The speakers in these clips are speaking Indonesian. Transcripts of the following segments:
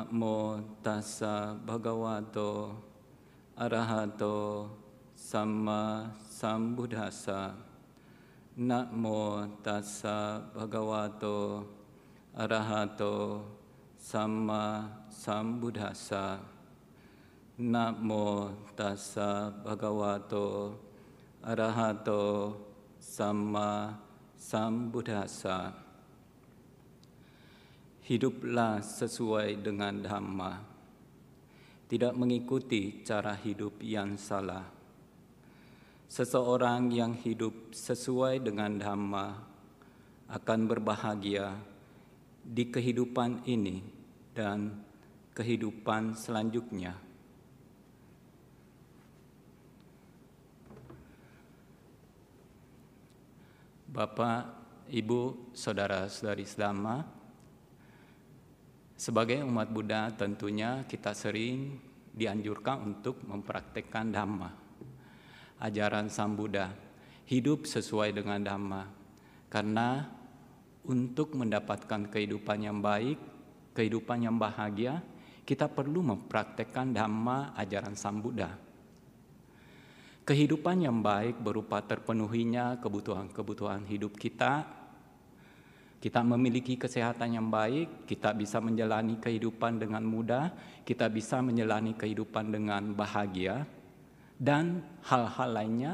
Namo tassa bhagavato arahato sama sambuddhassa. Namo tassa bhagavato arahato sama sambuddhassa. Namo tassa bhagavato arahato sama sambuddhassa. Hiduplah sesuai dengan Dhamma, tidak mengikuti cara hidup yang salah. Seseorang yang hidup sesuai dengan Dhamma akan berbahagia di kehidupan ini dan kehidupan selanjutnya. Bapak, Ibu, Saudara-saudari selama, sebagai umat Buddha tentunya kita sering dianjurkan untuk mempraktekkan Dhamma. Ajaran Sang Buddha, hidup sesuai dengan Dhamma. Karena untuk mendapatkan kehidupan yang baik, kehidupan yang bahagia, kita perlu mempraktekkan Dhamma ajaran Sang Buddha Kehidupan yang baik berupa terpenuhinya kebutuhan-kebutuhan hidup kita. Kita memiliki kesehatan yang baik, kita bisa menjalani kehidupan dengan mudah, kita bisa menjalani kehidupan dengan bahagia, dan hal-hal lainnya.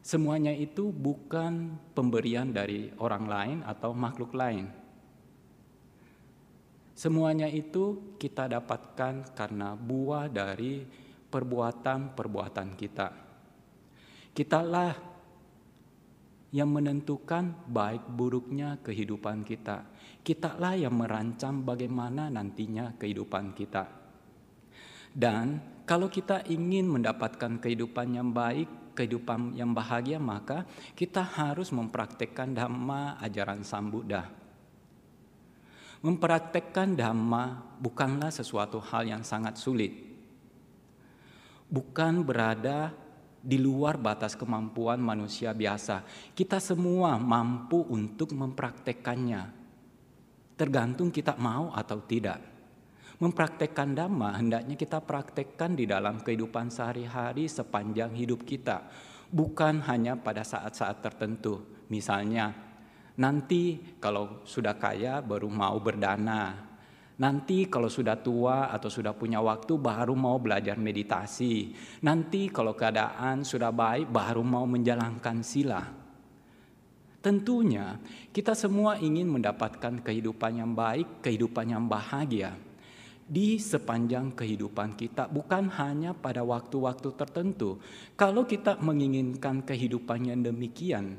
Semuanya itu bukan pemberian dari orang lain atau makhluk lain. Semuanya itu kita dapatkan karena buah dari perbuatan-perbuatan kita. Kitalah yang menentukan baik buruknya kehidupan kita. Kitalah yang merancang bagaimana nantinya kehidupan kita. Dan kalau kita ingin mendapatkan kehidupan yang baik, kehidupan yang bahagia, maka kita harus mempraktekkan dhamma ajaran Sang Buddha. Mempraktekkan dhamma bukanlah sesuatu hal yang sangat sulit bukan berada di luar batas kemampuan manusia biasa. Kita semua mampu untuk mempraktekannya. Tergantung kita mau atau tidak. Mempraktekkan dhamma hendaknya kita praktekkan di dalam kehidupan sehari-hari sepanjang hidup kita. Bukan hanya pada saat-saat tertentu. Misalnya, nanti kalau sudah kaya baru mau berdana, Nanti kalau sudah tua atau sudah punya waktu baru mau belajar meditasi. Nanti kalau keadaan sudah baik baru mau menjalankan sila. Tentunya kita semua ingin mendapatkan kehidupan yang baik, kehidupan yang bahagia di sepanjang kehidupan kita, bukan hanya pada waktu-waktu tertentu. Kalau kita menginginkan kehidupan yang demikian,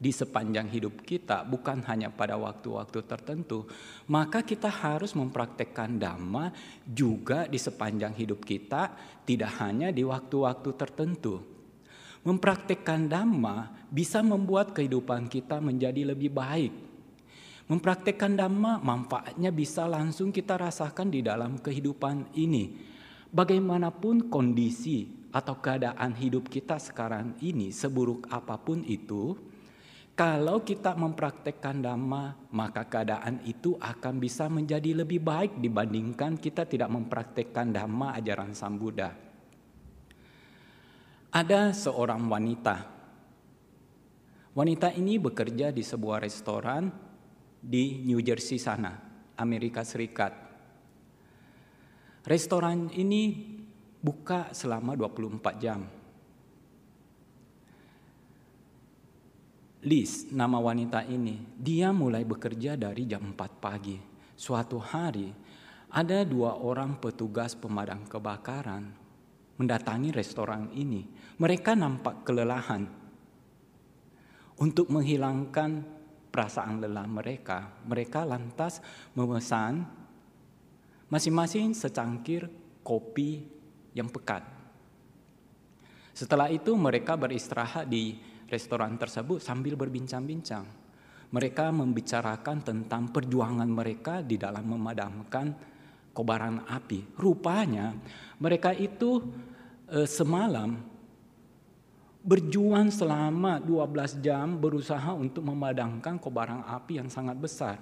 di sepanjang hidup kita, bukan hanya pada waktu-waktu tertentu, maka kita harus mempraktekkan dhamma juga di sepanjang hidup kita, tidak hanya di waktu-waktu tertentu. Mempraktekkan dhamma bisa membuat kehidupan kita menjadi lebih baik. Mempraktekkan dhamma manfaatnya bisa langsung kita rasakan di dalam kehidupan ini. Bagaimanapun kondisi atau keadaan hidup kita sekarang ini, seburuk apa pun itu, kalau kita mempraktekkan dhamma, maka keadaan itu akan bisa menjadi lebih baik dibandingkan kita tidak mempraktekkan dhamma ajaran Sang Buddha. Ada seorang wanita. Wanita ini bekerja di sebuah restoran di New Jersey sana, Amerika Serikat. Restoran ini buka selama 24 jam. Liz, nama wanita ini, dia mulai bekerja dari jam 4 pagi. Suatu hari, ada dua orang petugas pemadam kebakaran mendatangi restoran ini. Mereka nampak kelelahan. Untuk menghilangkan perasaan lelah mereka, mereka lantas memesan masing-masing secangkir kopi yang pekat. Setelah itu mereka beristirahat di restoran tersebut sambil berbincang-bincang. Mereka membicarakan tentang perjuangan mereka di dalam memadamkan kobaran api. Rupanya mereka itu eh, semalam berjuang selama 12 jam berusaha untuk memadamkan kobaran api yang sangat besar.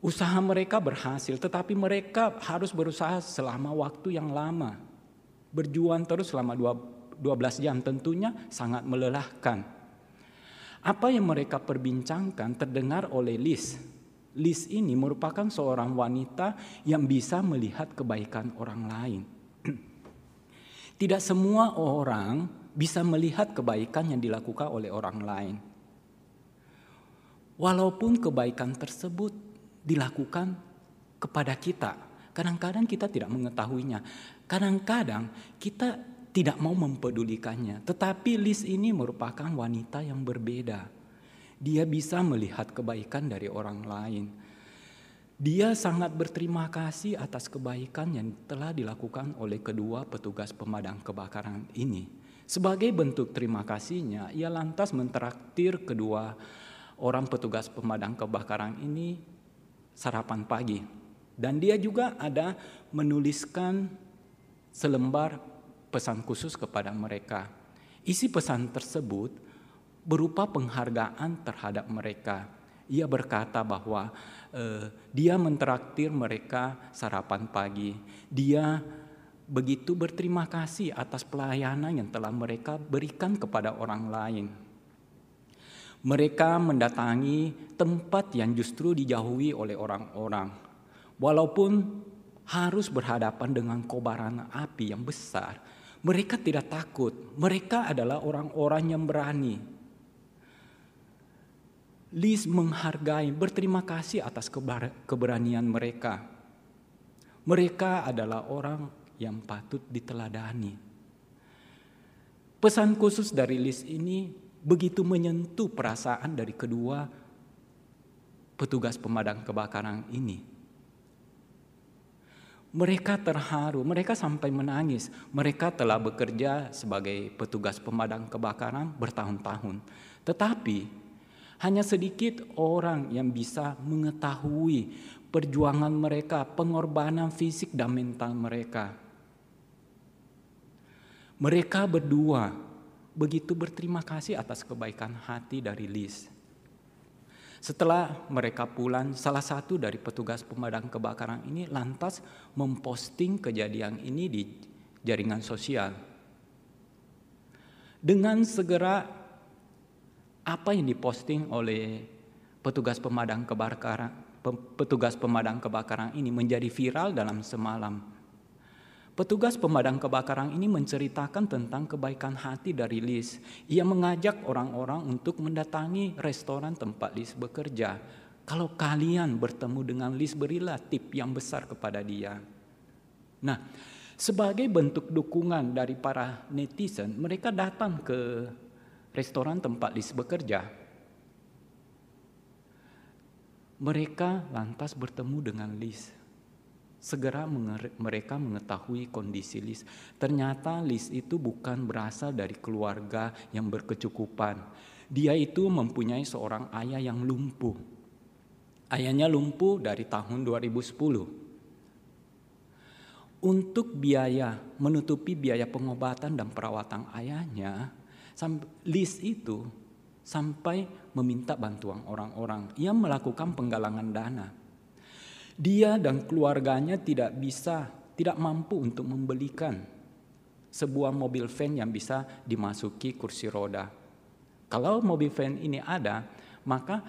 Usaha mereka berhasil, tetapi mereka harus berusaha selama waktu yang lama. Berjuang terus selama 12 jam tentunya sangat melelahkan. Apa yang mereka perbincangkan terdengar oleh Liz. Liz ini merupakan seorang wanita yang bisa melihat kebaikan orang lain. Tidak semua orang bisa melihat kebaikan yang dilakukan oleh orang lain. Walaupun kebaikan tersebut dilakukan kepada kita, kadang-kadang kita tidak mengetahuinya. Kadang-kadang kita tidak mau mempedulikannya. Tetapi Liz ini merupakan wanita yang berbeda. Dia bisa melihat kebaikan dari orang lain. Dia sangat berterima kasih atas kebaikan yang telah dilakukan oleh kedua petugas pemadam kebakaran ini. Sebagai bentuk terima kasihnya, ia lantas mentraktir kedua orang petugas pemadam kebakaran ini sarapan pagi. Dan dia juga ada menuliskan selembar pesan khusus kepada mereka. Isi pesan tersebut berupa penghargaan terhadap mereka. Ia berkata bahwa eh, dia mentraktir mereka sarapan pagi. Dia begitu berterima kasih atas pelayanan yang telah mereka berikan kepada orang lain. Mereka mendatangi tempat yang justru dijauhi oleh orang-orang. Walaupun harus berhadapan dengan kobaran api yang besar, mereka tidak takut. Mereka adalah orang-orang yang berani. Liz menghargai, berterima kasih atas keberanian mereka. Mereka adalah orang yang patut diteladani. Pesan khusus dari Liz ini begitu menyentuh perasaan dari kedua petugas pemadam kebakaran ini. Mereka terharu, mereka sampai menangis. Mereka telah bekerja sebagai petugas pemadam kebakaran bertahun-tahun. Tetapi hanya sedikit orang yang bisa mengetahui perjuangan mereka, pengorbanan fisik dan mental mereka. Mereka berdua begitu berterima kasih atas kebaikan hati dari Liz. Setelah mereka pulang, salah satu dari petugas pemadam kebakaran ini lantas memposting kejadian ini di jaringan sosial. Dengan segera apa yang diposting oleh petugas pemadam kebakaran petugas pemadam kebakaran ini menjadi viral dalam semalam Petugas pemadam kebakaran ini menceritakan tentang kebaikan hati dari Liz. Ia mengajak orang-orang untuk mendatangi restoran tempat Liz bekerja. Kalau kalian bertemu dengan Liz, berilah tip yang besar kepada dia. Nah, sebagai bentuk dukungan dari para netizen, mereka datang ke restoran tempat Liz bekerja. Mereka lantas bertemu dengan Liz segera mereka mengetahui kondisi Lis. Ternyata Lis itu bukan berasal dari keluarga yang berkecukupan. Dia itu mempunyai seorang ayah yang lumpuh. Ayahnya lumpuh dari tahun 2010. Untuk biaya menutupi biaya pengobatan dan perawatan ayahnya, Lis itu sampai meminta bantuan orang-orang. Ia melakukan penggalangan dana dia dan keluarganya tidak bisa, tidak mampu untuk membelikan sebuah mobil van yang bisa dimasuki kursi roda. Kalau mobil van ini ada, maka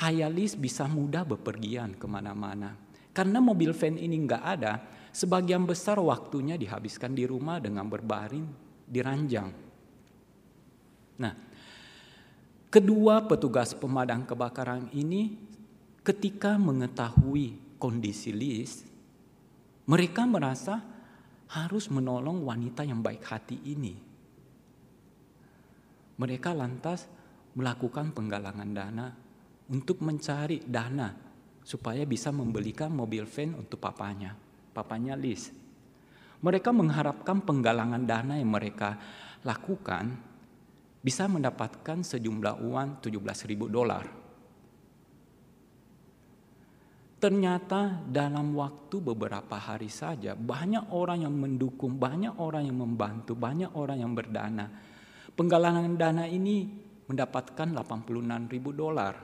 Ayalis bisa mudah bepergian ke mana-mana. Karena mobil van ini nggak ada, sebagian besar waktunya dihabiskan di rumah dengan berbaring di ranjang. Nah, kedua petugas pemadam kebakaran ini ketika mengetahui kondisi Lis, mereka merasa harus menolong wanita yang baik hati ini. Mereka lantas melakukan penggalangan dana untuk mencari dana supaya bisa membelikan mobil van untuk papanya, papanya Lis. Mereka mengharapkan penggalangan dana yang mereka lakukan bisa mendapatkan sejumlah uang 17 ribu dolar Ternyata dalam waktu beberapa hari saja banyak orang yang mendukung, banyak orang yang membantu, banyak orang yang berdana. Penggalangan dana ini mendapatkan 86 ribu dolar.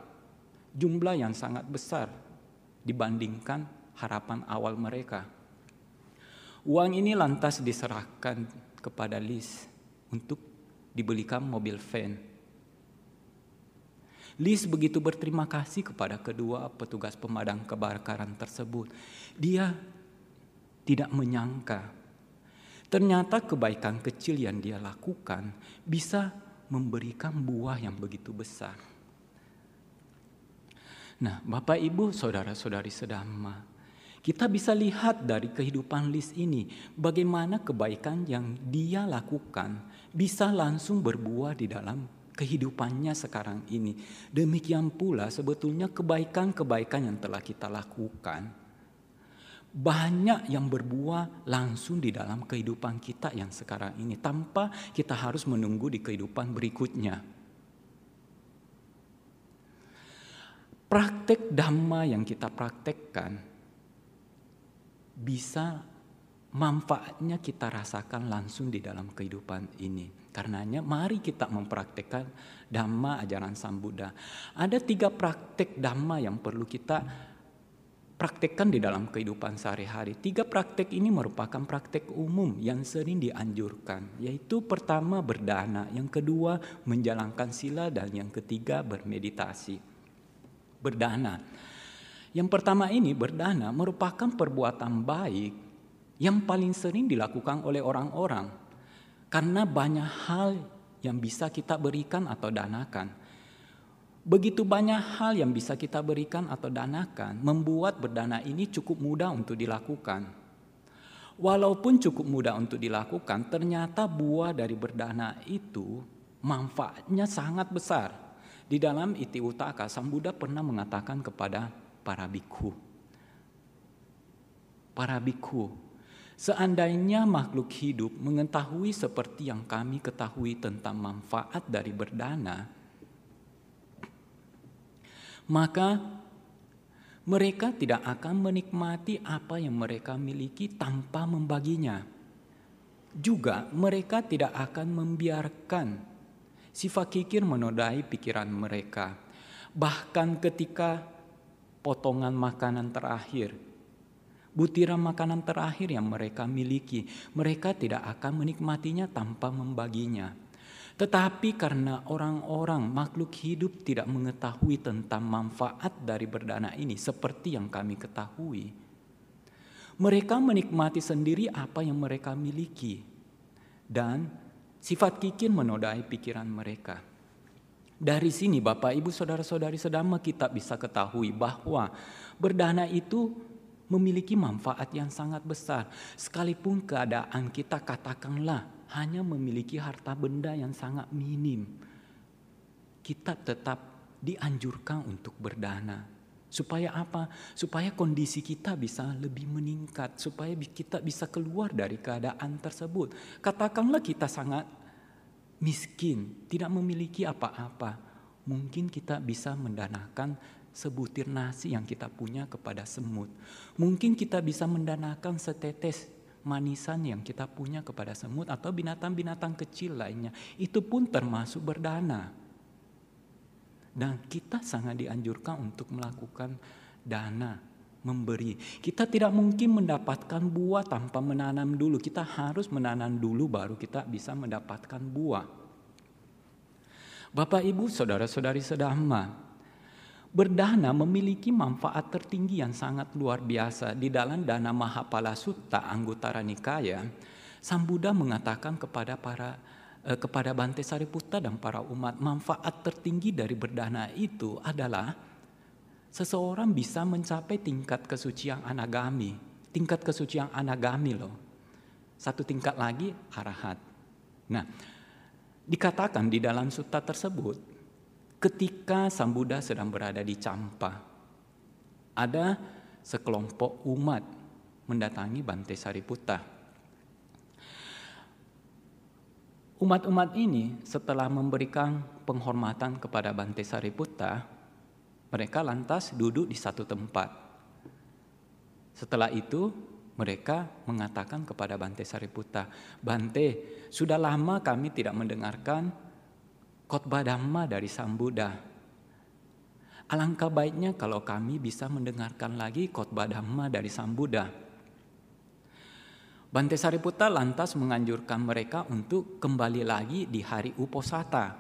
Jumlah yang sangat besar dibandingkan harapan awal mereka. Uang ini lantas diserahkan kepada Lis untuk dibelikan mobil van. Lis begitu berterima kasih kepada kedua petugas pemadam kebakaran tersebut. Dia tidak menyangka ternyata kebaikan kecil yang dia lakukan bisa memberikan buah yang begitu besar. Nah, Bapak Ibu, saudara-saudari sedama, kita bisa lihat dari kehidupan Lis ini bagaimana kebaikan yang dia lakukan bisa langsung berbuah di dalam kehidupannya sekarang ini. Demikian pula sebetulnya kebaikan-kebaikan yang telah kita lakukan banyak yang berbuah langsung di dalam kehidupan kita yang sekarang ini tanpa kita harus menunggu di kehidupan berikutnya. Praktek dhamma yang kita praktekkan bisa manfaatnya kita rasakan langsung di dalam kehidupan ini. Karenanya mari kita mempraktekkan dhamma ajaran Sang Buddha. Ada tiga praktek dhamma yang perlu kita praktekkan di dalam kehidupan sehari-hari. Tiga praktek ini merupakan praktek umum yang sering dianjurkan, yaitu pertama berdana, yang kedua menjalankan sila, dan yang ketiga bermeditasi berdana. Yang pertama ini berdana merupakan perbuatan baik yang paling sering dilakukan oleh orang-orang karena banyak hal yang bisa kita berikan atau danakan. Begitu banyak hal yang bisa kita berikan atau danakan, membuat berdana ini cukup mudah untuk dilakukan. Walaupun cukup mudah untuk dilakukan, ternyata buah dari berdana itu manfaatnya sangat besar. Di dalam Iti Utaka, Sang Buddha pernah mengatakan kepada para biku. Para biku, seandainya makhluk hidup mengetahui seperti yang kami ketahui tentang manfaat dari berdana, maka mereka tidak akan menikmati apa yang mereka miliki tanpa membaginya. Juga mereka tidak akan membiarkan Sifat kikir menodai pikiran mereka. Bahkan ketika potongan makanan terakhir, butiran makanan terakhir yang mereka miliki, mereka tidak akan menikmatinya tanpa membaginya. Tetapi karena orang-orang makhluk hidup tidak mengetahui tentang manfaat dari berdana ini seperti yang kami ketahui, mereka menikmati sendiri apa yang mereka miliki dan Sifat kikir menodai pikiran mereka. Dari sini Bapak Ibu Saudara-saudari sedama kita bisa ketahui bahwa berdana itu memiliki manfaat yang sangat besar. Sekalipun keadaan kita katakanlah hanya memiliki harta benda yang sangat minim. Kita tetap dianjurkan untuk berdana. Supaya apa? Supaya kondisi kita bisa lebih meningkat, supaya kita bisa keluar dari keadaan tersebut. Katakanlah kita sangat miskin, tidak memiliki apa-apa. Mungkin kita bisa mendanakan sebutir nasi yang kita punya kepada semut. Mungkin kita bisa mendanakan setetes manisan yang kita punya kepada semut atau binatang-binatang kecil lainnya. Itu pun termasuk berdana. Dan kita sangat dianjurkan untuk melakukan dana, memberi. Kita tidak mungkin mendapatkan buah tanpa menanam dulu. Kita harus menanam dulu baru kita bisa mendapatkan buah. Bapak Ibu, saudara-saudari sedama, berdana memiliki manfaat tertinggi yang sangat luar biasa. Di dalam Dana Mahapala Sutta Anggutara Nikaya, Sang Buddha mengatakan kepada para Eh, kepada Bante Sariputta dan para umat manfaat tertinggi dari berdana itu adalah seseorang bisa mencapai tingkat kesucian anagami. Tingkat kesucian anagami loh. Satu tingkat lagi arahat. Nah, dikatakan di dalam sutta tersebut ketika Sang Buddha sedang berada di Campa ada sekelompok umat mendatangi Bante Sariputta Umat-umat ini setelah memberikan penghormatan kepada Bante Sariputta, mereka lantas duduk di satu tempat. Setelah itu, mereka mengatakan kepada Bante Sariputta, "Bante, sudah lama kami tidak mendengarkan khotbah Dhamma dari Sang Buddha. Alangkah baiknya kalau kami bisa mendengarkan lagi khotbah Dhamma dari Sang Buddha. Bante Sariputta lantas menganjurkan mereka untuk kembali lagi di hari Uposata.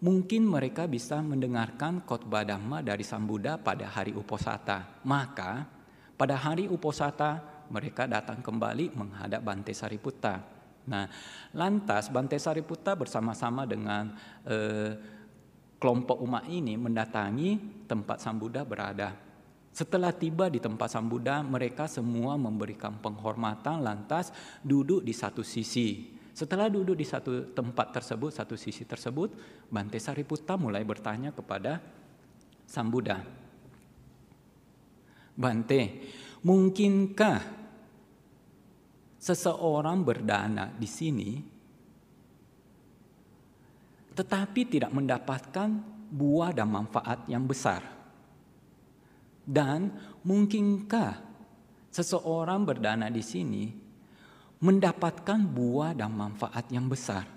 Mungkin mereka bisa mendengarkan khotbah Dhamma dari Sang Buddha pada hari Uposata. Maka pada hari Uposata mereka datang kembali menghadap Bante Sariputta. Nah, lantas Bante Sariputta bersama-sama dengan eh, kelompok umat ini mendatangi tempat Sang Buddha berada. Setelah tiba di tempat Sang Buddha, mereka semua memberikan penghormatan lantas duduk di satu sisi. Setelah duduk di satu tempat tersebut, satu sisi tersebut, Bante Sariputta mulai bertanya kepada Sang Buddha. Bante, mungkinkah seseorang berdana di sini tetapi tidak mendapatkan buah dan manfaat yang besar. Dan mungkinkah seseorang berdana di sini mendapatkan buah dan manfaat yang besar?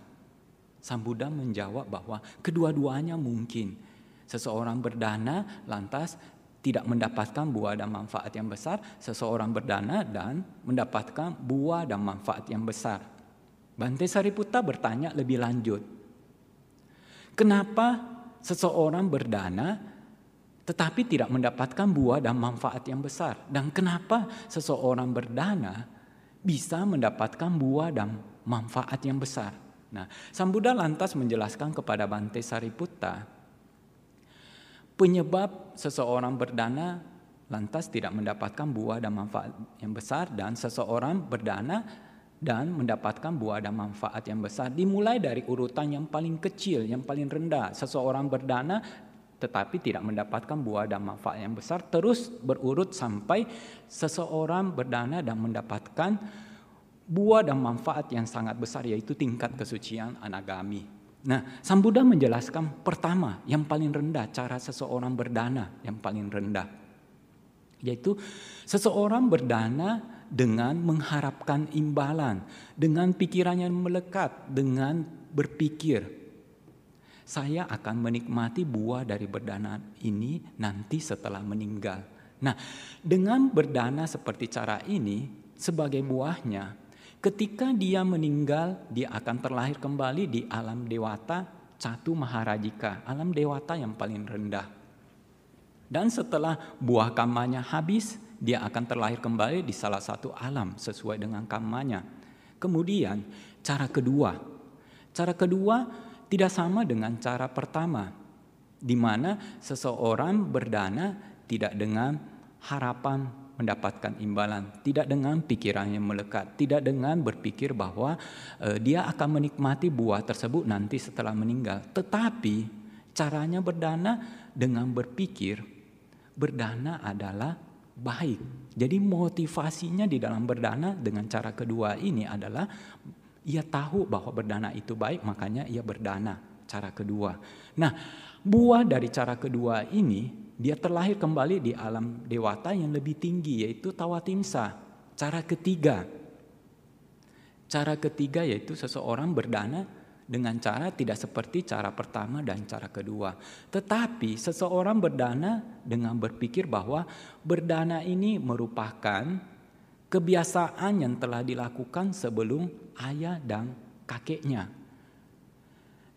Sang Buddha menjawab bahwa kedua-duanya mungkin. Seseorang berdana lantas tidak mendapatkan buah dan manfaat yang besar, seseorang berdana dan mendapatkan buah dan manfaat yang besar. Bante Sariputta bertanya lebih lanjut, Kenapa seseorang berdana tetapi tidak mendapatkan buah dan manfaat yang besar? Dan kenapa seseorang berdana bisa mendapatkan buah dan manfaat yang besar? Nah, Sang lantas menjelaskan kepada Bante Sariputta penyebab seseorang berdana lantas tidak mendapatkan buah dan manfaat yang besar dan seseorang berdana dan mendapatkan buah dan manfaat yang besar. Dimulai dari urutan yang paling kecil, yang paling rendah. Seseorang berdana tetapi tidak mendapatkan buah dan manfaat yang besar, terus berurut sampai seseorang berdana dan mendapatkan buah dan manfaat yang sangat besar, yaitu tingkat kesucian anagami. Nah, Sang Buddha menjelaskan pertama, yang paling rendah, cara seseorang berdana yang paling rendah. Yaitu seseorang berdana dengan mengharapkan imbalan, dengan pikiran yang melekat, dengan berpikir, saya akan menikmati buah dari berdana ini nanti setelah meninggal. Nah, dengan berdana seperti cara ini, sebagai buahnya, ketika dia meninggal, dia akan terlahir kembali di alam dewata, Catu Maharajika, alam dewata yang paling rendah. Dan setelah buah kamanya habis, dia akan terlahir kembali di salah satu alam sesuai dengan kamanya. Kemudian cara kedua, cara kedua tidak sama dengan cara pertama, di mana seseorang berdana tidak dengan harapan mendapatkan imbalan, tidak dengan pikiran yang melekat, tidak dengan berpikir bahwa uh, dia akan menikmati buah tersebut nanti setelah meninggal. Tetapi caranya berdana dengan berpikir, berdana adalah baik. Jadi motivasinya di dalam berdana dengan cara kedua ini adalah ia tahu bahwa berdana itu baik, makanya ia berdana cara kedua. Nah, buah dari cara kedua ini dia terlahir kembali di alam dewata yang lebih tinggi yaitu tawatimsa. Cara ketiga. Cara ketiga yaitu seseorang berdana dengan cara tidak seperti cara pertama dan cara kedua. Tetapi seseorang berdana dengan berpikir bahwa berdana ini merupakan kebiasaan yang telah dilakukan sebelum ayah dan kakeknya.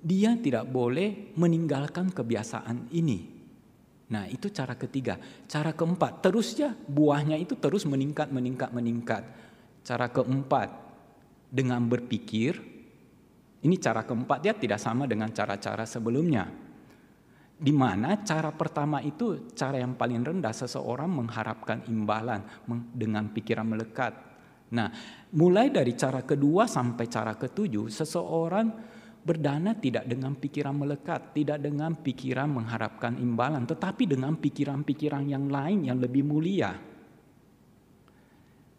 Dia tidak boleh meninggalkan kebiasaan ini. Nah, itu cara ketiga. Cara keempat, terus ya buahnya itu terus meningkat, meningkat, meningkat. Cara keempat, dengan berpikir ini cara keempat dia tidak sama dengan cara-cara sebelumnya. Di mana cara pertama itu cara yang paling rendah seseorang mengharapkan imbalan dengan pikiran melekat. Nah, mulai dari cara kedua sampai cara ketujuh, seseorang berdana tidak dengan pikiran melekat, tidak dengan pikiran mengharapkan imbalan, tetapi dengan pikiran-pikiran yang lain yang lebih mulia.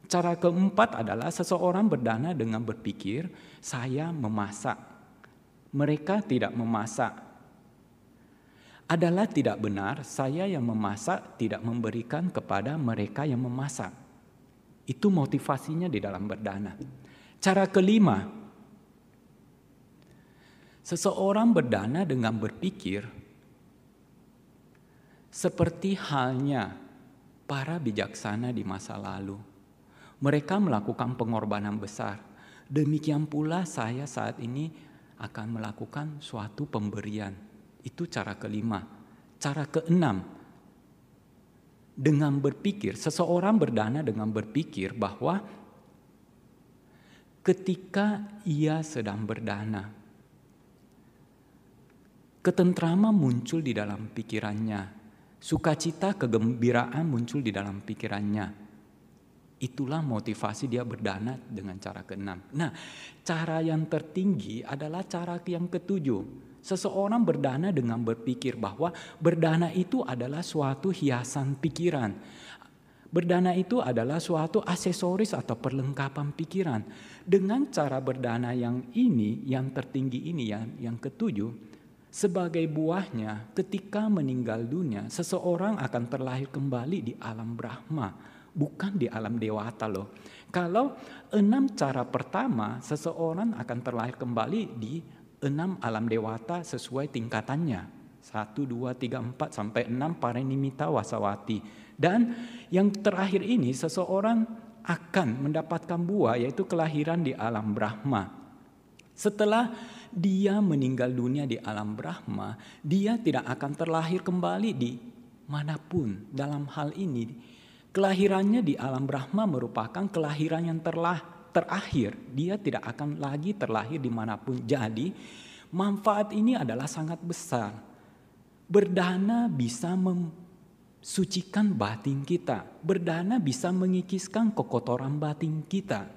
Cara keempat adalah seseorang berdana dengan berpikir, saya memasak. Mereka tidak memasak. Adalah tidak benar saya yang memasak tidak memberikan kepada mereka yang memasak. Itu motivasinya di dalam berdana. Cara kelima, seseorang berdana dengan berpikir, seperti halnya para bijaksana di masa lalu. Mereka melakukan pengorbanan besar. Demikian pula saya saat ini akan melakukan suatu pemberian. Itu cara kelima. Cara keenam, dengan berpikir, seseorang berdana dengan berpikir bahwa ketika ia sedang berdana, ketentraman muncul di dalam pikirannya, sukacita, kegembiraan muncul di dalam pikirannya. Itulah motivasi dia berdana dengan cara keenam. Nah, cara yang tertinggi adalah cara yang ketujuh. Seseorang berdana dengan berpikir bahwa berdana itu adalah suatu hiasan pikiran. Berdana itu adalah suatu aksesoris atau perlengkapan pikiran. Dengan cara berdana yang ini, yang tertinggi ini, yang, yang ketujuh, sebagai buahnya ketika meninggal dunia, seseorang akan terlahir kembali di alam Brahma, bukan di alam Dewata loh. Kalau enam cara pertama, seseorang akan terlahir kembali di enam alam Dewata sesuai tingkatannya. Satu, dua, tiga, empat, sampai enam parinimita wasawati dan yang terakhir ini seseorang akan mendapatkan buah yaitu kelahiran di alam Brahma. Setelah dia meninggal dunia di alam Brahma, dia tidak akan terlahir kembali di mana pun dalam hal ini. Kelahirannya di alam Brahma merupakan kelahiran yang terlah, terakhir. Dia tidak akan lagi terlahir di mana pun. Jadi manfaat ini adalah sangat besar. Berdana bisa mem sucikan batin kita. Berdana bisa mengikiskan kekotoran batin kita.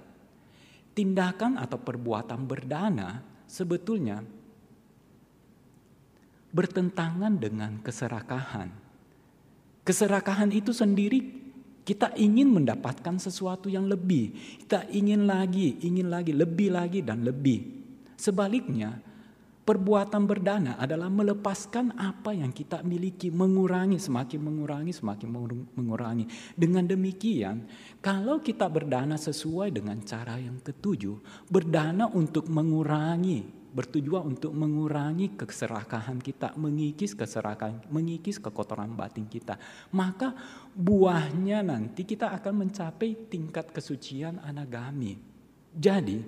Tindakan atau perbuatan berdana sebetulnya bertentangan dengan keserakahan. Keserakahan itu sendiri kita ingin mendapatkan sesuatu yang lebih. Kita ingin lagi, ingin lagi, lebih lagi dan lebih. Sebaliknya, Perbuatan berdana adalah melepaskan apa yang kita miliki, mengurangi, semakin mengurangi, semakin mengurangi. Dengan demikian, kalau kita berdana sesuai dengan cara yang ketujuh, berdana untuk mengurangi, bertujuan untuk mengurangi keserakahan kita, mengikis keserakahan, mengikis kekotoran batin kita. Maka buahnya nanti kita akan mencapai tingkat kesucian anagami. Jadi,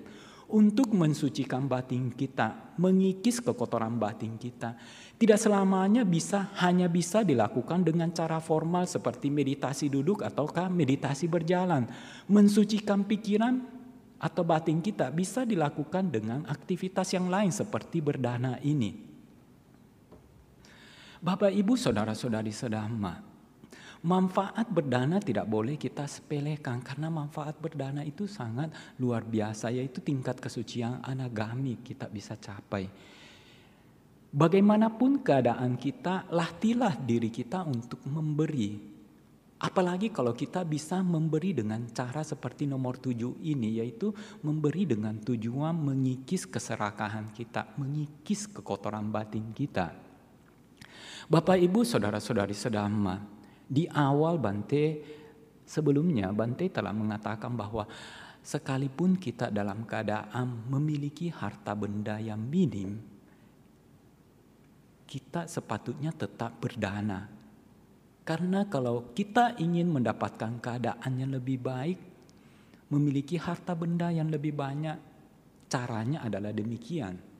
untuk mensucikan batin kita, mengikis kekotoran batin kita. Tidak selamanya bisa hanya bisa dilakukan dengan cara formal seperti meditasi duduk ataukah meditasi berjalan. Mensucikan pikiran atau batin kita bisa dilakukan dengan aktivitas yang lain seperti berdana ini. Bapak, Ibu, saudara-saudari sedama, Manfaat berdana tidak boleh kita sepelekan karena manfaat berdana itu sangat luar biasa yaitu tingkat kesucian anagami kita bisa capai. Bagaimanapun keadaan kita, latihlah diri kita untuk memberi. Apalagi kalau kita bisa memberi dengan cara seperti nomor tujuh ini, yaitu memberi dengan tujuan mengikis keserakahan kita, mengikis kekotoran batin kita. Bapak, Ibu, Saudara-saudari sedama, di awal Bante sebelumnya Bante telah mengatakan bahwa sekalipun kita dalam keadaan memiliki harta benda yang minim, kita sepatutnya tetap berdana. Karena kalau kita ingin mendapatkan keadaan yang lebih baik, memiliki harta benda yang lebih banyak, caranya adalah demikian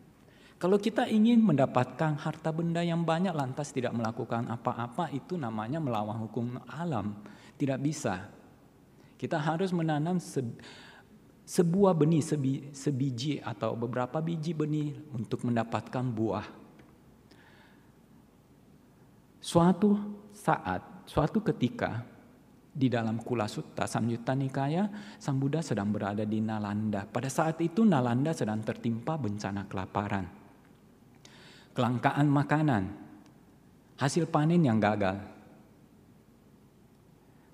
kalau kita ingin mendapatkan harta benda yang banyak lantas tidak melakukan apa-apa itu namanya melawan hukum alam. Tidak bisa. Kita harus menanam se sebuah benih sebi sebiji atau beberapa biji benih untuk mendapatkan buah. Suatu saat, suatu ketika di dalam Kula Sutta Samyutta Nikaya, Sang Buddha sedang berada di Nalanda. Pada saat itu Nalanda sedang tertimpa bencana kelaparan kelangkaan makanan, hasil panen yang gagal.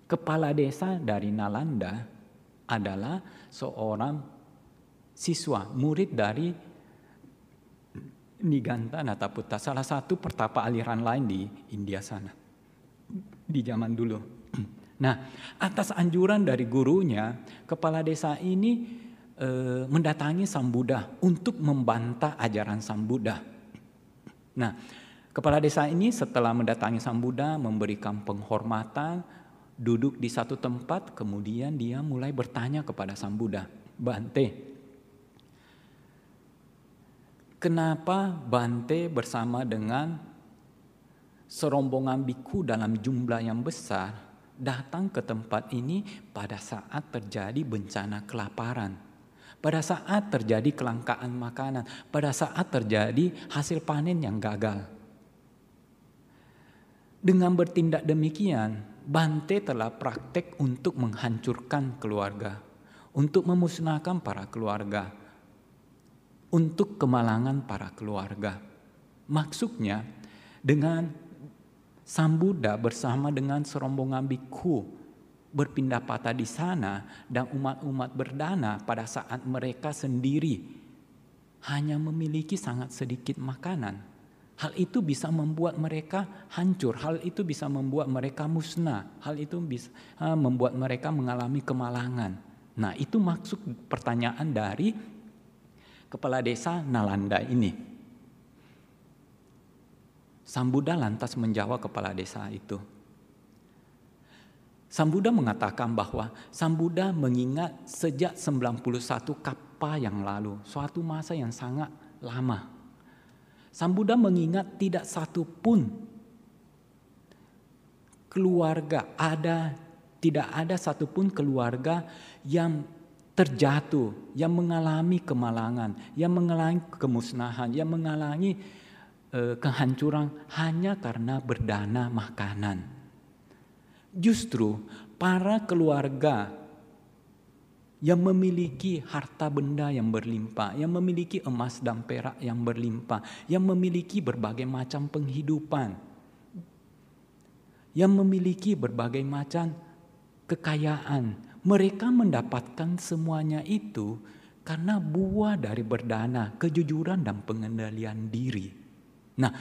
Kepala desa dari Nalanda adalah seorang siswa, murid dari Niganta Nataputta, salah satu pertapa aliran lain di India sana. Di zaman dulu. Nah, atas anjuran dari gurunya, kepala desa ini e, mendatangi Sang Buddha untuk membantah ajaran Sang Buddha Nah, Kepala desa ini setelah mendatangi Sang Buddha memberikan penghormatan, duduk di satu tempat, kemudian dia mulai bertanya kepada Sang Buddha, Bante, kenapa Bante bersama dengan serombongan biku dalam jumlah yang besar datang ke tempat ini pada saat terjadi bencana kelaparan? Pada saat terjadi kelangkaan makanan, pada saat terjadi hasil panen yang gagal. Dengan bertindak demikian, Bante telah praktek untuk menghancurkan keluarga, untuk memusnahkan para keluarga, untuk kemalangan para keluarga. Maksudnya, dengan Sang Buddha bersama dengan serombongan biku berpindah patah di sana dan umat-umat berdana pada saat mereka sendiri hanya memiliki sangat sedikit makanan. Hal itu bisa membuat mereka hancur, hal itu bisa membuat mereka musnah, hal itu bisa membuat mereka mengalami kemalangan. Nah, itu maksud pertanyaan dari kepala desa Nalanda ini. Sang Buddha lantas menjawab kepala desa itu, Sang Buddha mengatakan bahwa Sang Buddha mengingat sejak 91 kapa yang lalu, suatu masa yang sangat lama. Sang Buddha mengingat tidak satu pun keluarga ada tidak ada satupun keluarga yang terjatuh, yang mengalami kemalangan, yang mengalami kemusnahan, yang mengalami uh, kehancuran hanya karena berdana makanan. Justru para keluarga yang memiliki harta benda yang berlimpah, yang memiliki emas dan perak yang berlimpah, yang memiliki berbagai macam penghidupan, yang memiliki berbagai macam kekayaan. Mereka mendapatkan semuanya itu karena buah dari berdana, kejujuran dan pengendalian diri. Nah,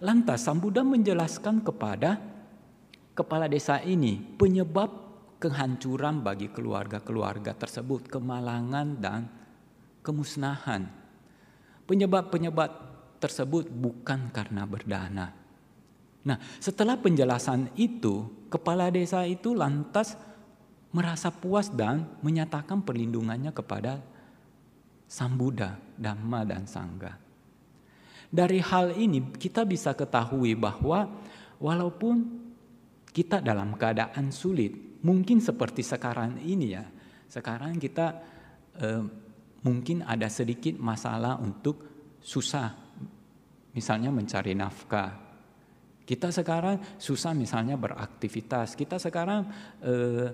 lantas Sang menjelaskan kepada kepala desa ini penyebab kehancuran bagi keluarga-keluarga tersebut, kemalangan dan kemusnahan. Penyebab-penyebab tersebut bukan karena berdana. Nah, setelah penjelasan itu, kepala desa itu lantas merasa puas dan menyatakan perlindungannya kepada Sang Buddha, Dhamma dan Sangha. Dari hal ini kita bisa ketahui bahwa walaupun kita dalam keadaan sulit, mungkin seperti sekarang ini ya. Sekarang kita eh, mungkin ada sedikit masalah untuk susah, misalnya mencari nafkah. Kita sekarang susah misalnya beraktivitas. Kita sekarang eh,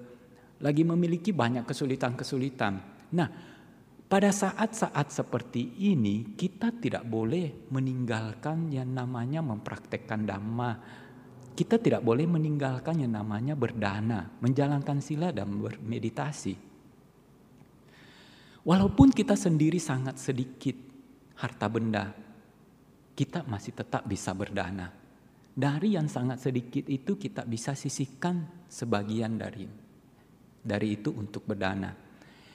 lagi memiliki banyak kesulitan-kesulitan. Nah, pada saat-saat seperti ini kita tidak boleh meninggalkan yang namanya mempraktekkan dhamma kita tidak boleh meninggalkan yang namanya berdana, menjalankan sila dan bermeditasi. Walaupun kita sendiri sangat sedikit harta benda, kita masih tetap bisa berdana. Dari yang sangat sedikit itu kita bisa sisihkan sebagian dari dari itu untuk berdana.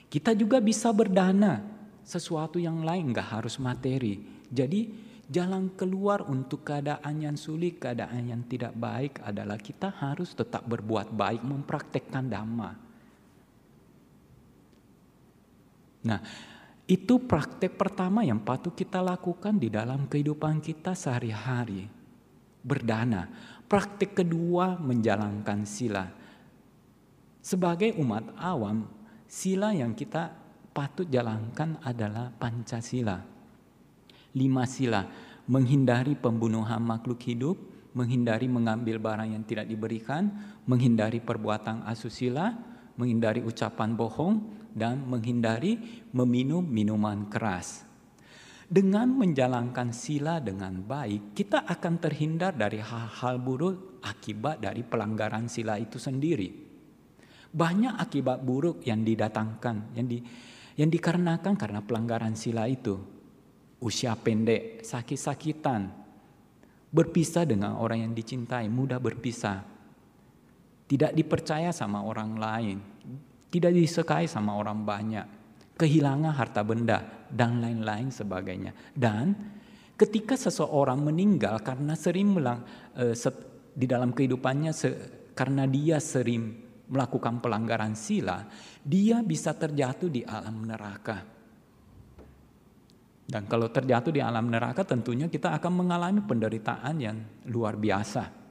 Kita juga bisa berdana sesuatu yang lain, nggak harus materi. Jadi Jalan keluar untuk keadaan yang sulit, keadaan yang tidak baik adalah kita harus tetap berbuat baik, mempraktekkan dhamma. Nah, itu praktek pertama yang patut kita lakukan di dalam kehidupan kita sehari-hari. Berdana. Praktek kedua menjalankan sila. Sebagai umat awam, sila yang kita patut jalankan adalah Pancasila lima sila, menghindari pembunuhan makhluk hidup, menghindari mengambil barang yang tidak diberikan, menghindari perbuatan asusila, menghindari ucapan bohong, dan menghindari meminum minuman keras. Dengan menjalankan sila dengan baik, kita akan terhindar dari hal-hal buruk akibat dari pelanggaran sila itu sendiri. Banyak akibat buruk yang didatangkan, yang di, yang dikarenakan karena pelanggaran sila itu usia pendek, sakit-sakitan, berpisah dengan orang yang dicintai, mudah berpisah, tidak dipercaya sama orang lain, tidak disukai sama orang banyak, kehilangan harta benda, dan lain-lain sebagainya. Dan Ketika seseorang meninggal karena sering melang, uh, di dalam kehidupannya se, karena dia sering melakukan pelanggaran sila, dia bisa terjatuh di alam neraka. Dan kalau terjatuh di alam neraka tentunya kita akan mengalami penderitaan yang luar biasa.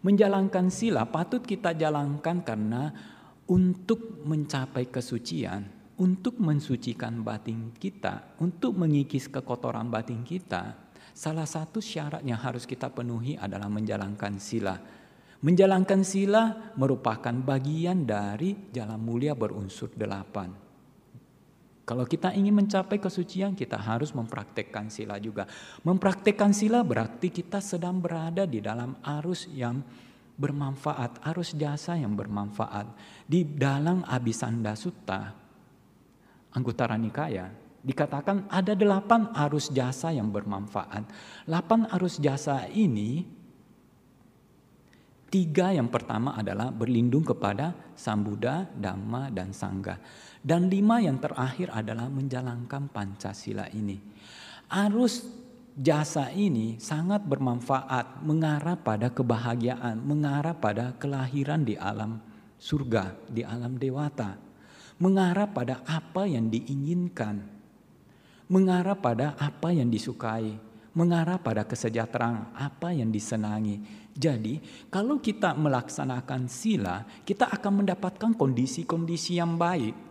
Menjalankan sila patut kita jalankan karena untuk mencapai kesucian, untuk mensucikan batin kita, untuk mengikis kekotoran batin kita, salah satu syarat yang harus kita penuhi adalah menjalankan sila. Menjalankan sila merupakan bagian dari jalan mulia berunsur delapan. Kalau kita ingin mencapai kesucian, kita harus mempraktekkan sila juga. Mempraktekkan sila berarti kita sedang berada di dalam arus yang bermanfaat, arus jasa yang bermanfaat. Di dalam Abisanda Sutta, Anggota Nikaya, dikatakan ada delapan arus jasa yang bermanfaat. Delapan arus jasa ini, tiga yang pertama adalah berlindung kepada Sang Buddha, Dhamma, dan Sangha. Dan lima yang terakhir adalah menjalankan Pancasila ini. Arus jasa ini sangat bermanfaat, mengarah pada kebahagiaan, mengarah pada kelahiran di alam surga, di alam dewata mengarah pada apa yang diinginkan, mengarah pada apa yang disukai, mengarah pada kesejahteraan, apa yang disenangi. Jadi, kalau kita melaksanakan sila, kita akan mendapatkan kondisi-kondisi yang baik.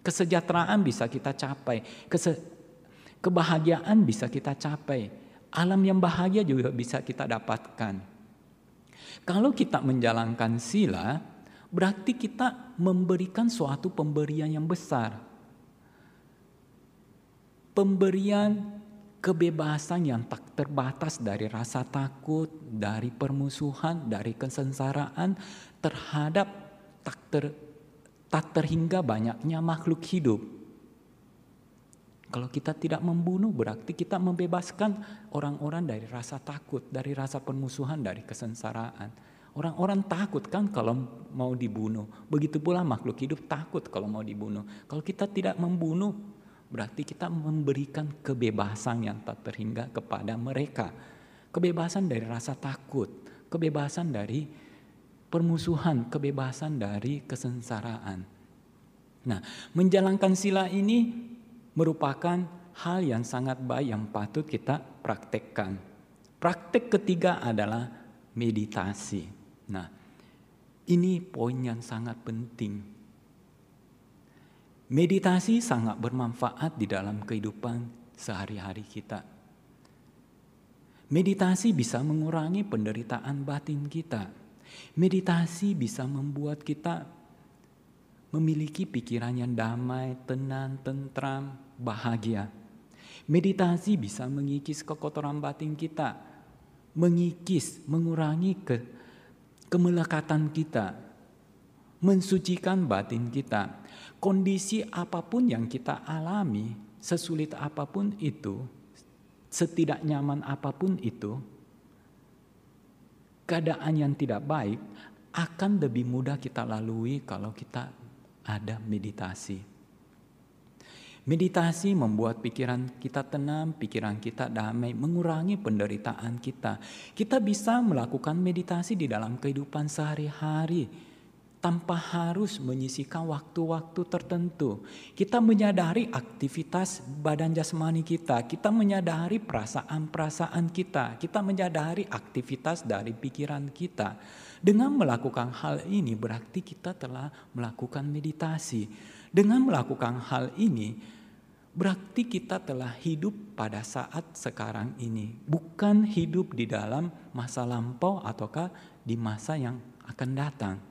Kesejahteraan bisa kita capai, kese kebahagiaan bisa kita capai, alam yang bahagia juga bisa kita dapatkan. Kalau kita menjalankan sila, berarti kita memberikan suatu pemberian yang besar. Pemberian kebebasan yang tak terbatas dari rasa takut, dari permusuhan, dari kesengsaraan terhadap tak, ter, tak terhingga banyaknya makhluk hidup. Kalau kita tidak membunuh berarti kita membebaskan orang-orang dari rasa takut, dari rasa permusuhan, dari kesengsaraan. Orang-orang takut kan kalau mau dibunuh. Begitu pula makhluk hidup takut kalau mau dibunuh. Kalau kita tidak membunuh, berarti kita memberikan kebebasan yang tak terhingga kepada mereka. Kebebasan dari rasa takut, kebebasan dari permusuhan, kebebasan dari kesengsaraan. Nah, menjalankan sila ini merupakan hal yang sangat baik yang patut kita praktekkan. Praktek ketiga adalah meditasi. Nah, ini poin yang sangat penting. Meditasi sangat bermanfaat di dalam kehidupan sehari-hari kita. Meditasi bisa mengurangi penderitaan batin kita. Meditasi bisa membuat kita memiliki pikiran yang damai, tenang, tentram, bahagia. Meditasi bisa mengikis kekotoran batin kita, mengikis, mengurangi ke kemelekatan kita, mensucikan batin kita. Kondisi apa pun yang kita alami, sesulit apa pun itu, setidak nyaman apa pun itu, keadaan yang tidak baik akan lebih mudah kita lalui kalau kita ada meditasi. Meditasi membuat pikiran kita tenang, pikiran kita damai, mengurangi penderitaan kita. Kita bisa melakukan meditasi di dalam kehidupan sehari-hari tanpa harus menyisikan waktu-waktu tertentu. Kita menyadari aktivitas badan jasmani kita, kita menyadari perasaan-perasaan kita, kita menyadari aktivitas dari pikiran kita. Dengan melakukan hal ini berarti kita telah melakukan meditasi. Dengan melakukan hal ini, berarti kita telah hidup pada saat sekarang ini, bukan hidup di dalam masa lampau ataukah di masa yang akan datang.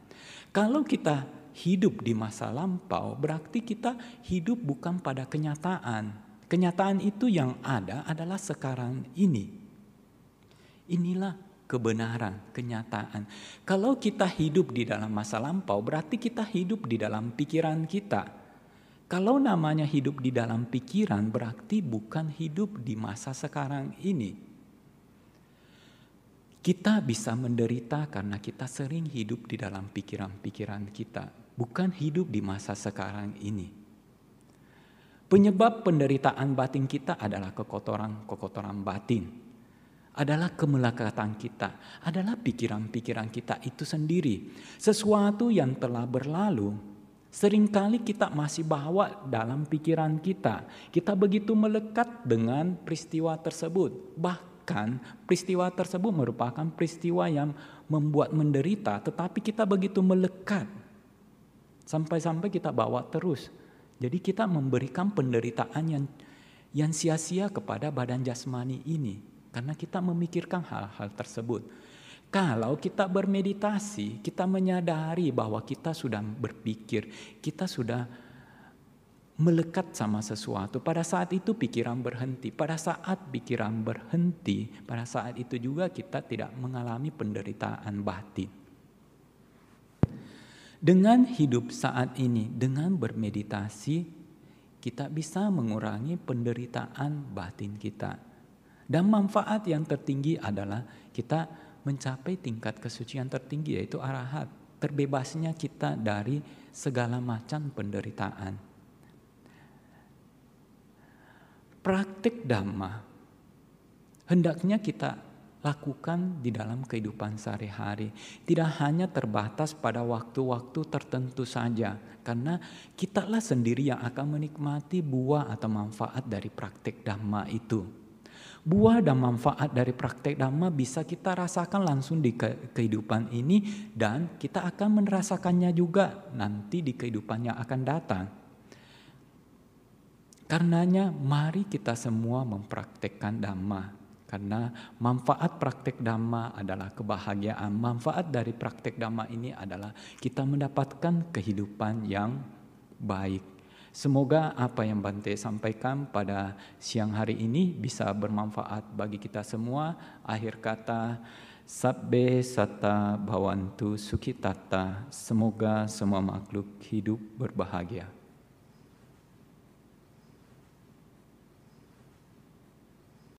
Kalau kita hidup di masa lampau, berarti kita hidup bukan pada kenyataan. Kenyataan itu yang ada adalah sekarang ini. Inilah kebenaran, kenyataan. Kalau kita hidup di dalam masa lampau, berarti kita hidup di dalam pikiran kita. Kalau namanya hidup di dalam pikiran, berarti bukan hidup di masa sekarang ini. Kita bisa menderita karena kita sering hidup di dalam pikiran-pikiran kita, bukan hidup di masa sekarang ini. Penyebab penderitaan batin kita adalah kekotoran-kekotoran batin. Adalah kemelekatan kita, adalah pikiran-pikiran kita itu sendiri. Sesuatu yang telah berlalu, sering kali kita masih bawa dalam pikiran kita. Kita begitu melekat dengan peristiwa tersebut. Bahkan peristiwa tersebut merupakan peristiwa yang membuat menderita, tetapi kita begitu melekat. Sampai-sampai kita bawa terus jadi kita memberikan penderitaan yang yang sia-sia kepada badan jasmani ini karena kita memikirkan hal-hal tersebut. Kalau kita bermeditasi, kita menyadari bahwa kita sudah berpikir, kita sudah melekat sama sesuatu. Pada saat itu pikiran berhenti. Pada saat pikiran berhenti, pada saat itu juga kita tidak mengalami penderitaan batin. Dengan hidup saat ini, dengan bermeditasi, kita bisa mengurangi penderitaan batin kita. Dan manfaat yang tertinggi adalah kita mencapai tingkat kesucian tertinggi yaitu arahat. Terbebasnya kita dari segala macam penderitaan. Praktik dhamma hendaknya kita lakukan di dalam kehidupan sehari-hari. Tidak hanya terbatas pada waktu-waktu tertentu saja, karena kitalah sendiri yang akan menikmati buah atau manfaat dari praktek dhamma itu. Buah dan manfaat dari praktek dhamma bisa kita rasakan langsung di kehidupan ini dan kita akan merasakannya juga nanti di kehidupan yang akan datang. Karenanya mari kita semua mempraktekkan dhamma karena manfaat praktek dhamma adalah kebahagiaan. Manfaat dari praktek dhamma ini adalah kita mendapatkan kehidupan yang baik. Semoga apa yang Bante sampaikan pada siang hari ini bisa bermanfaat bagi kita semua. Akhir kata, Sabbe sata bawantu sukitata. Semoga semua makhluk hidup berbahagia.